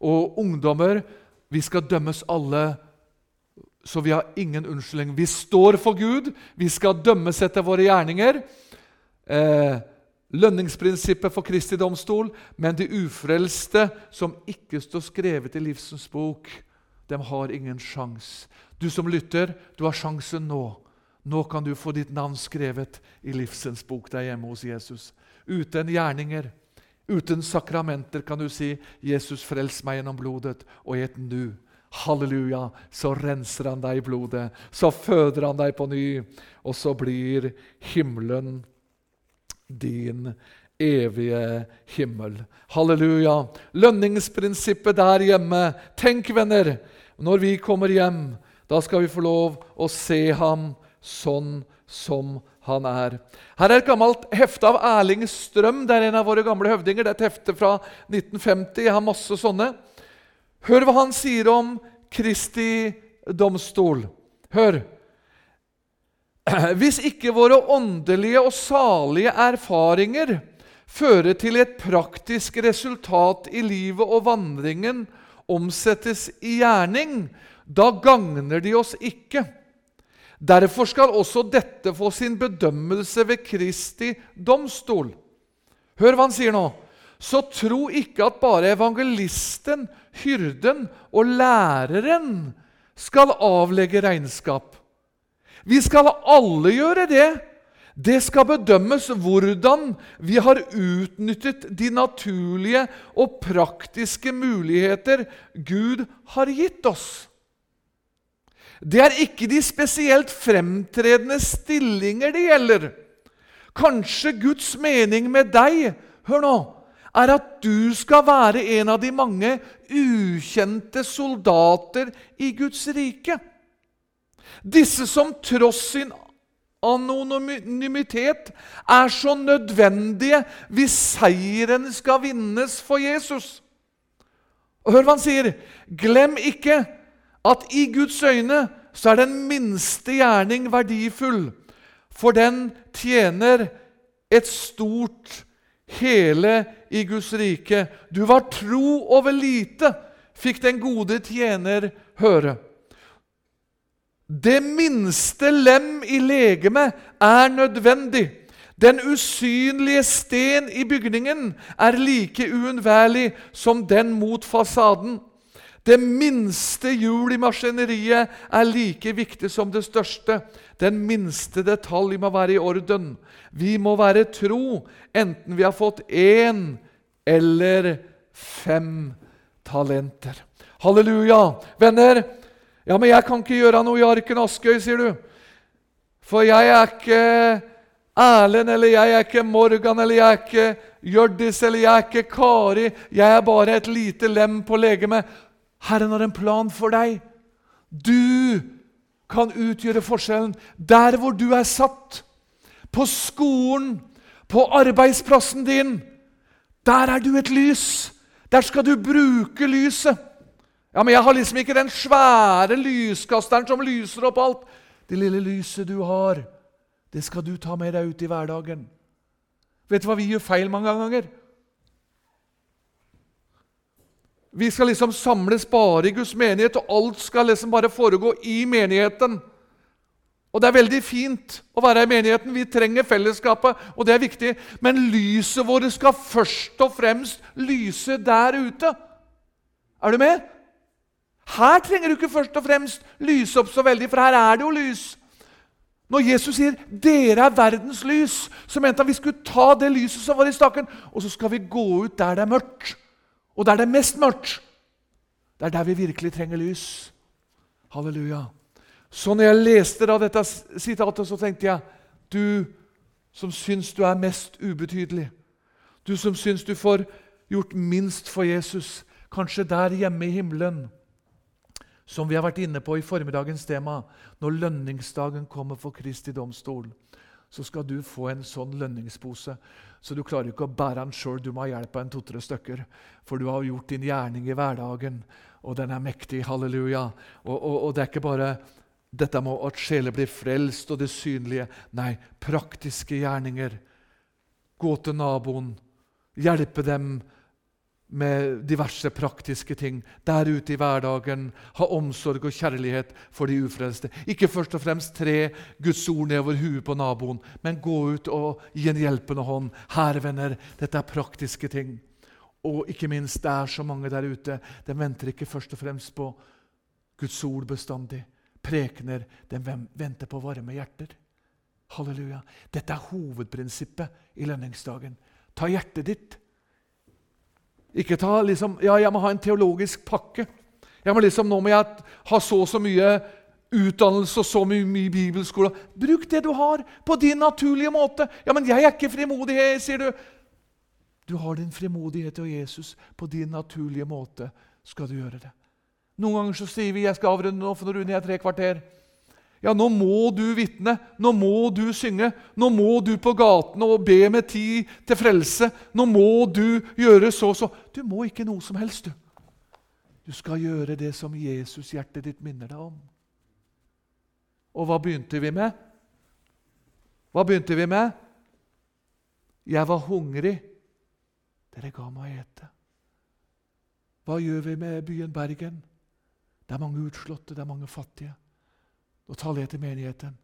og ungdommer Vi skal dømmes alle, så vi har ingen unnskyldning. Vi står for Gud, vi skal dømmes etter våre gjerninger. Eh, lønningsprinsippet for Kristi domstol, men de ufrelste som ikke står skrevet i livsens bok, de har ingen sjans. Du som lytter, du har sjansen nå. Nå kan du få ditt navn skrevet i livsens bok der hjemme hos Jesus. Uten gjerninger. Uten sakramenter kan du si 'Jesus, frels meg gjennom blodet', og i et nu, halleluja, så renser han deg i blodet. Så føder han deg på ny, og så blir himmelen din evige himmel. Halleluja. Lønningsprinsippet der hjemme. Tenk, venner, når vi kommer hjem, da skal vi få lov å se ham sånn som han han er. Her er et gammelt hefte av Erling Strøm. Det er en av våre gamle høvdinger. Det er et hefte fra 1950. Jeg har masse sånne. Hør hva han sier om Kristi domstol. Hør. Hvis ikke våre åndelige og salige erfaringer fører til et praktisk resultat i livet og vandringen omsettes i gjerning, da gagner de oss ikke. Derfor skal også dette få sin bedømmelse ved Kristi domstol. Hør hva han sier nå. Så tro ikke at bare evangelisten, hyrden og læreren skal avlegge regnskap. Vi skal alle gjøre det. Det skal bedømmes hvordan vi har utnyttet de naturlige og praktiske muligheter Gud har gitt oss. Det er ikke de spesielt fremtredende stillinger det gjelder. Kanskje Guds mening med deg hør nå, er at du skal være en av de mange ukjente soldater i Guds rike. Disse som tross sin anonymitet er så nødvendige hvis seieren skal vinnes for Jesus. Og Hør hva han sier. Glem ikke at i Guds øyne så er den minste gjerning verdifull, for den tjener et stort hele i Guds rike. Du var tro over lite, fikk den gode tjener høre. Det minste lem i legemet er nødvendig. Den usynlige sten i bygningen er like uunnværlig som den mot fasaden. Det minste hjul i maskineriet er like viktig som det største. Den minste detalj må være i orden. Vi må være tro, enten vi har fått én eller fem talenter. Halleluja! Venner, ja, men jeg kan ikke gjøre noe i Arken Askøy, sier du. For jeg er ikke Erlend, eller jeg er ikke Morgan, eller jeg er ikke Hjørdis, eller jeg er ikke Kari. Jeg er bare et lite lem på legemet. Herren har en plan for deg. Du kan utgjøre forskjellen der hvor du er satt. På skolen, på arbeidsplassen din. Der er du et lys. Der skal du bruke lyset. Ja, Men jeg har liksom ikke den svære lyskasteren som lyser opp alt. Det lille lyset du har, det skal du ta med deg ut i hverdagen. Vet du hva vi gjør feil mange ganger? Vi skal liksom samles bare i Guds menighet, og alt skal liksom bare foregå i menigheten. Og Det er veldig fint å være i menigheten. Vi trenger fellesskapet, og det er viktig. Men lyset vårt skal først og fremst lyse der ute. Er du med? Her trenger du ikke først og fremst lyse opp så veldig, for her er det jo lys. Når Jesus sier 'dere er verdens lys', så mente han vi skulle ta det lyset som var i stakken, og så skal vi gå ut der det er mørkt. Og der det er mest mørkt. Det er der vi virkelig trenger lys. Halleluja. Så når jeg leste da dette sitatet, så tenkte jeg Du som syns du er mest ubetydelig, du som syns du får gjort minst for Jesus, kanskje der hjemme i himmelen som vi har vært inne på i formiddagens tema, når lønningsdagen kommer for Kristi domstol, så skal du få en sånn lønningspose. Så du klarer ikke å bære den sjøl, du må ha hjelp av en to-tre stykker. For du har gjort din gjerning i hverdagen, og den er mektig. Halleluja. Og, og, og det er ikke bare dette med at sjeler blir frelst, og det synlige. Nei, praktiske gjerninger. Gå til naboen, hjelpe dem med diverse praktiske ting der ute i hverdagen. Ha omsorg og kjærlighet for de ufrelste. Ikke først og fremst tre Guds ord nedover huet på naboen, men gå ut og gi en hjelpende hånd. Her, venner, dette er praktiske ting. Og ikke minst, det er så mange der ute. De venter ikke først og fremst på Guds ord bestandig. Prekener. De venter på varme hjerter. Halleluja. Dette er hovedprinsippet i lønningsdagen. Ta hjertet ditt ikke ta liksom Ja, jeg må ha en teologisk pakke. Jeg må liksom, Nå må jeg ha så og så mye utdannelse og så mye, mye bibelskole. Bruk det du har, på din naturlige måte. Ja, men jeg er ikke frimodig, sier du. Du har din frimodighet og Jesus. På din naturlige måte skal du gjøre det. Noen ganger så sier vi jeg skal avrunde nå, for nå runder jeg tre kvarter. Ja, nå må du vitne, nå må du synge, nå må du på gatene og be med tid til frelse. Nå må du gjøre så og så. Du må ikke noe som helst, du. Du skal gjøre det som Jesus-hjertet ditt minner deg om. Og hva begynte vi med? Hva begynte vi med? Jeg var hungrig. Dere ga meg å ete. Hva gjør vi med byen Bergen? Det er mange utslåtte, det er mange fattige. Nå taler jeg til menigheten.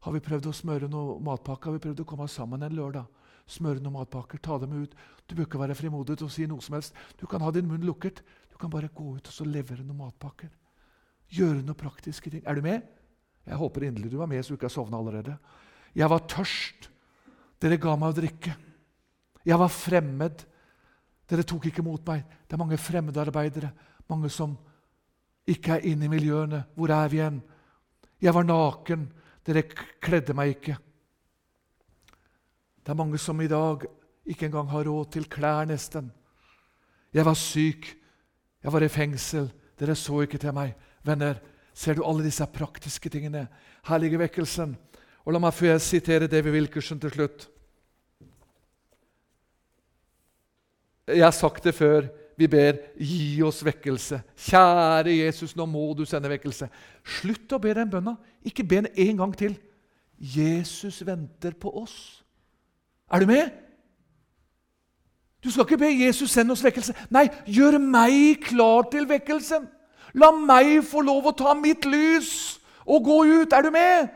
Har vi prøvd å smøre noen matpakker? Har vi prøvd å komme sammen en lørdag? Smøre noen matpakker, ta dem ut. Du bør ikke være frimodig til å si noe som helst. Du kan ha din munn lukket. Du kan bare gå ut og så levere noen matpakker. Gjøre noen praktiske ting. Er du med? Jeg håper inderlig du var med, så du ikke har sovna allerede. Jeg var tørst. Dere ga meg å drikke. Jeg var fremmed. Dere tok ikke mot meg. Det er mange fremmedarbeidere, mange som ikke er inne i miljøene. Hvor er vi igjen? Jeg var naken. Dere kledde meg ikke. Det er mange som i dag ikke engang har råd til klær, nesten. Jeg var syk. Jeg var i fengsel. Dere så ikke til meg. Venner, ser du alle disse praktiske tingene? Her ligger vekkelsen. Og La meg få sitere David Wilkerson til slutt. Jeg har sagt det før. Vi ber 'gi oss vekkelse'. Kjære Jesus, nå må du sende vekkelse. Slutt å be den bønna. Ikke be den en gang til. Jesus venter på oss. Er du med? Du skal ikke be Jesus sende oss vekkelse. Nei, gjør meg klar til vekkelsen. La meg få lov å ta mitt lys og gå ut. Er du med?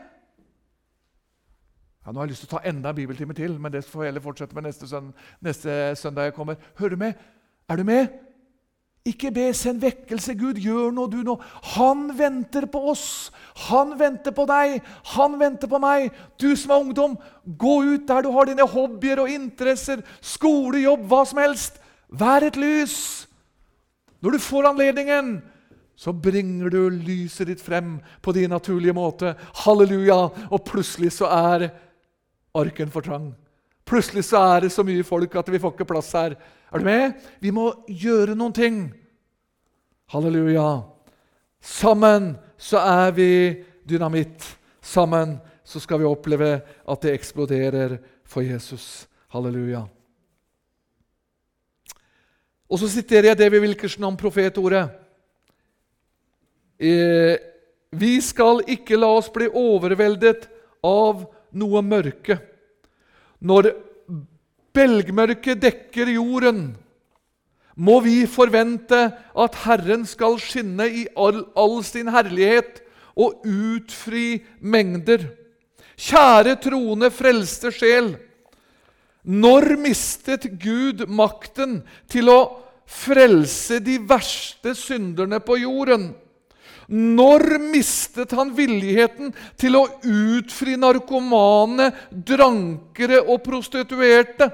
Ja, nå har jeg lyst til å ta enda en bibeltime til, men det får jeg heller fortsette med neste, søndag, jeg kommer. Hører du med? Er du med? Ikke be send vekkelse. Gud, gjør noe, du nå. Han venter på oss. Han venter på deg. Han venter på meg. Du som er ungdom, gå ut der du har dine hobbyer og interesser, skole, jobb, hva som helst. Vær et lys. Når du får anledningen, så bringer du lyset ditt frem på din naturlige måte. Halleluja! Og plutselig så er arken for trang. Plutselig så er det så mye folk at vi får ikke plass her. Er du med? Vi må gjøre noen ting. Halleluja. Sammen så er vi dynamitt. Sammen så skal vi oppleve at det eksploderer for Jesus. Halleluja. Og så siterer jeg David Wilkerson om profetordet. Eh, vi skal ikke la oss bli overveldet av noe mørke. Når belgmørket dekker jorden, må vi forvente at Herren skal skinne i all, all sin herlighet og utfri mengder. Kjære troende, frelste sjel. Når mistet Gud makten til å frelse de verste synderne på jorden? Når mistet han villigheten til å utfri narkomane, drankere og prostituerte?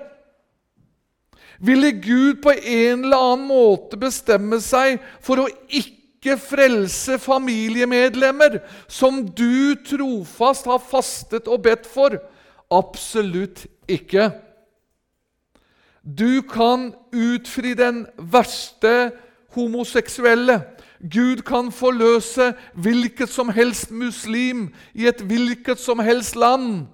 Ville Gud på en eller annen måte bestemme seg for å ikke frelse familiemedlemmer som du trofast har fastet og bedt for? Absolutt ikke. Du kan utfri den verste homoseksuelle. Gud kan forløse hvilket som helst muslim i et hvilket som helst land.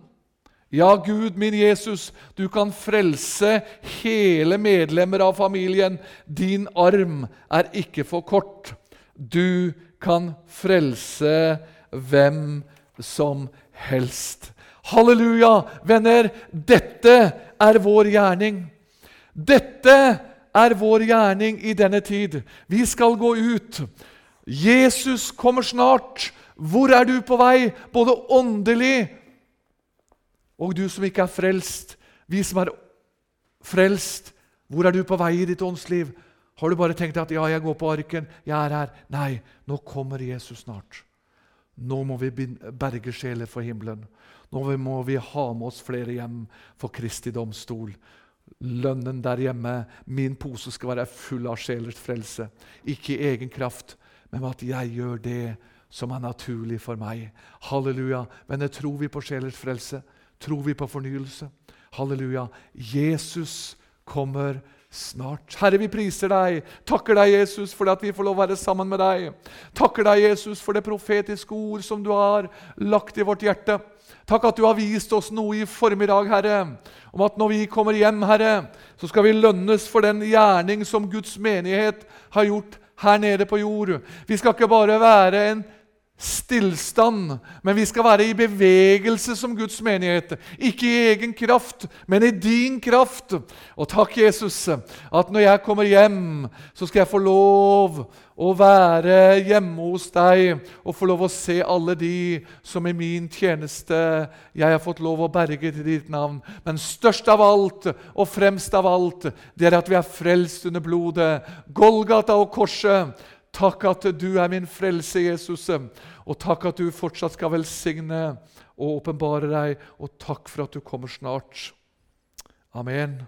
Ja, Gud min Jesus, du kan frelse hele medlemmer av familien. Din arm er ikke for kort. Du kan frelse hvem som helst. Halleluja! Venner, dette er vår gjerning. Dette er vår gjerning i denne tid. Vi skal gå ut. Jesus kommer snart. Hvor er du på vei, både åndelig og du som ikke er frelst? Vi som er frelst, hvor er du på vei i ditt åndsliv? Har du bare tenkt at 'ja, jeg går på arken, jeg er her'? Nei, nå kommer Jesus snart. Nå må vi berge sjeler for himmelen. Nå må vi ha med oss flere hjem for Kristi domstol lønnen der hjemme. Min pose skal være full av sjelers frelse. Ikke i egen kraft, men at jeg gjør det som er naturlig for meg. Halleluja. Men tror vi på sjelers frelse? Tror vi på fornyelse? Halleluja. Jesus kommer snart. Herre, vi priser deg. Takker deg, Jesus, for at vi får lov å være sammen med deg. Takker deg, Jesus, for det profetiske ord som du har lagt i vårt hjerte. Takk at du har vist oss noe i formiddag, Herre, om at når vi kommer hjem, Herre, så skal vi lønnes for den gjerning som Guds menighet har gjort her nede på jord. Vi skal ikke bare være en stillstand, men vi skal være i bevegelse som Guds menighet. Ikke i egen kraft, men i din kraft. Og takk, Jesus, at når jeg kommer hjem, så skal jeg få lov å være hjemme hos deg og få lov å se alle de som i min tjeneste jeg har fått lov å berge til ditt navn. Men størst av alt og fremst av alt, det er at vi er frelst under blodet. Golgata og korset Takk at du er min frelse, Jesus. Og takk at du fortsatt skal velsigne og åpenbare deg. Og takk for at du kommer snart. Amen.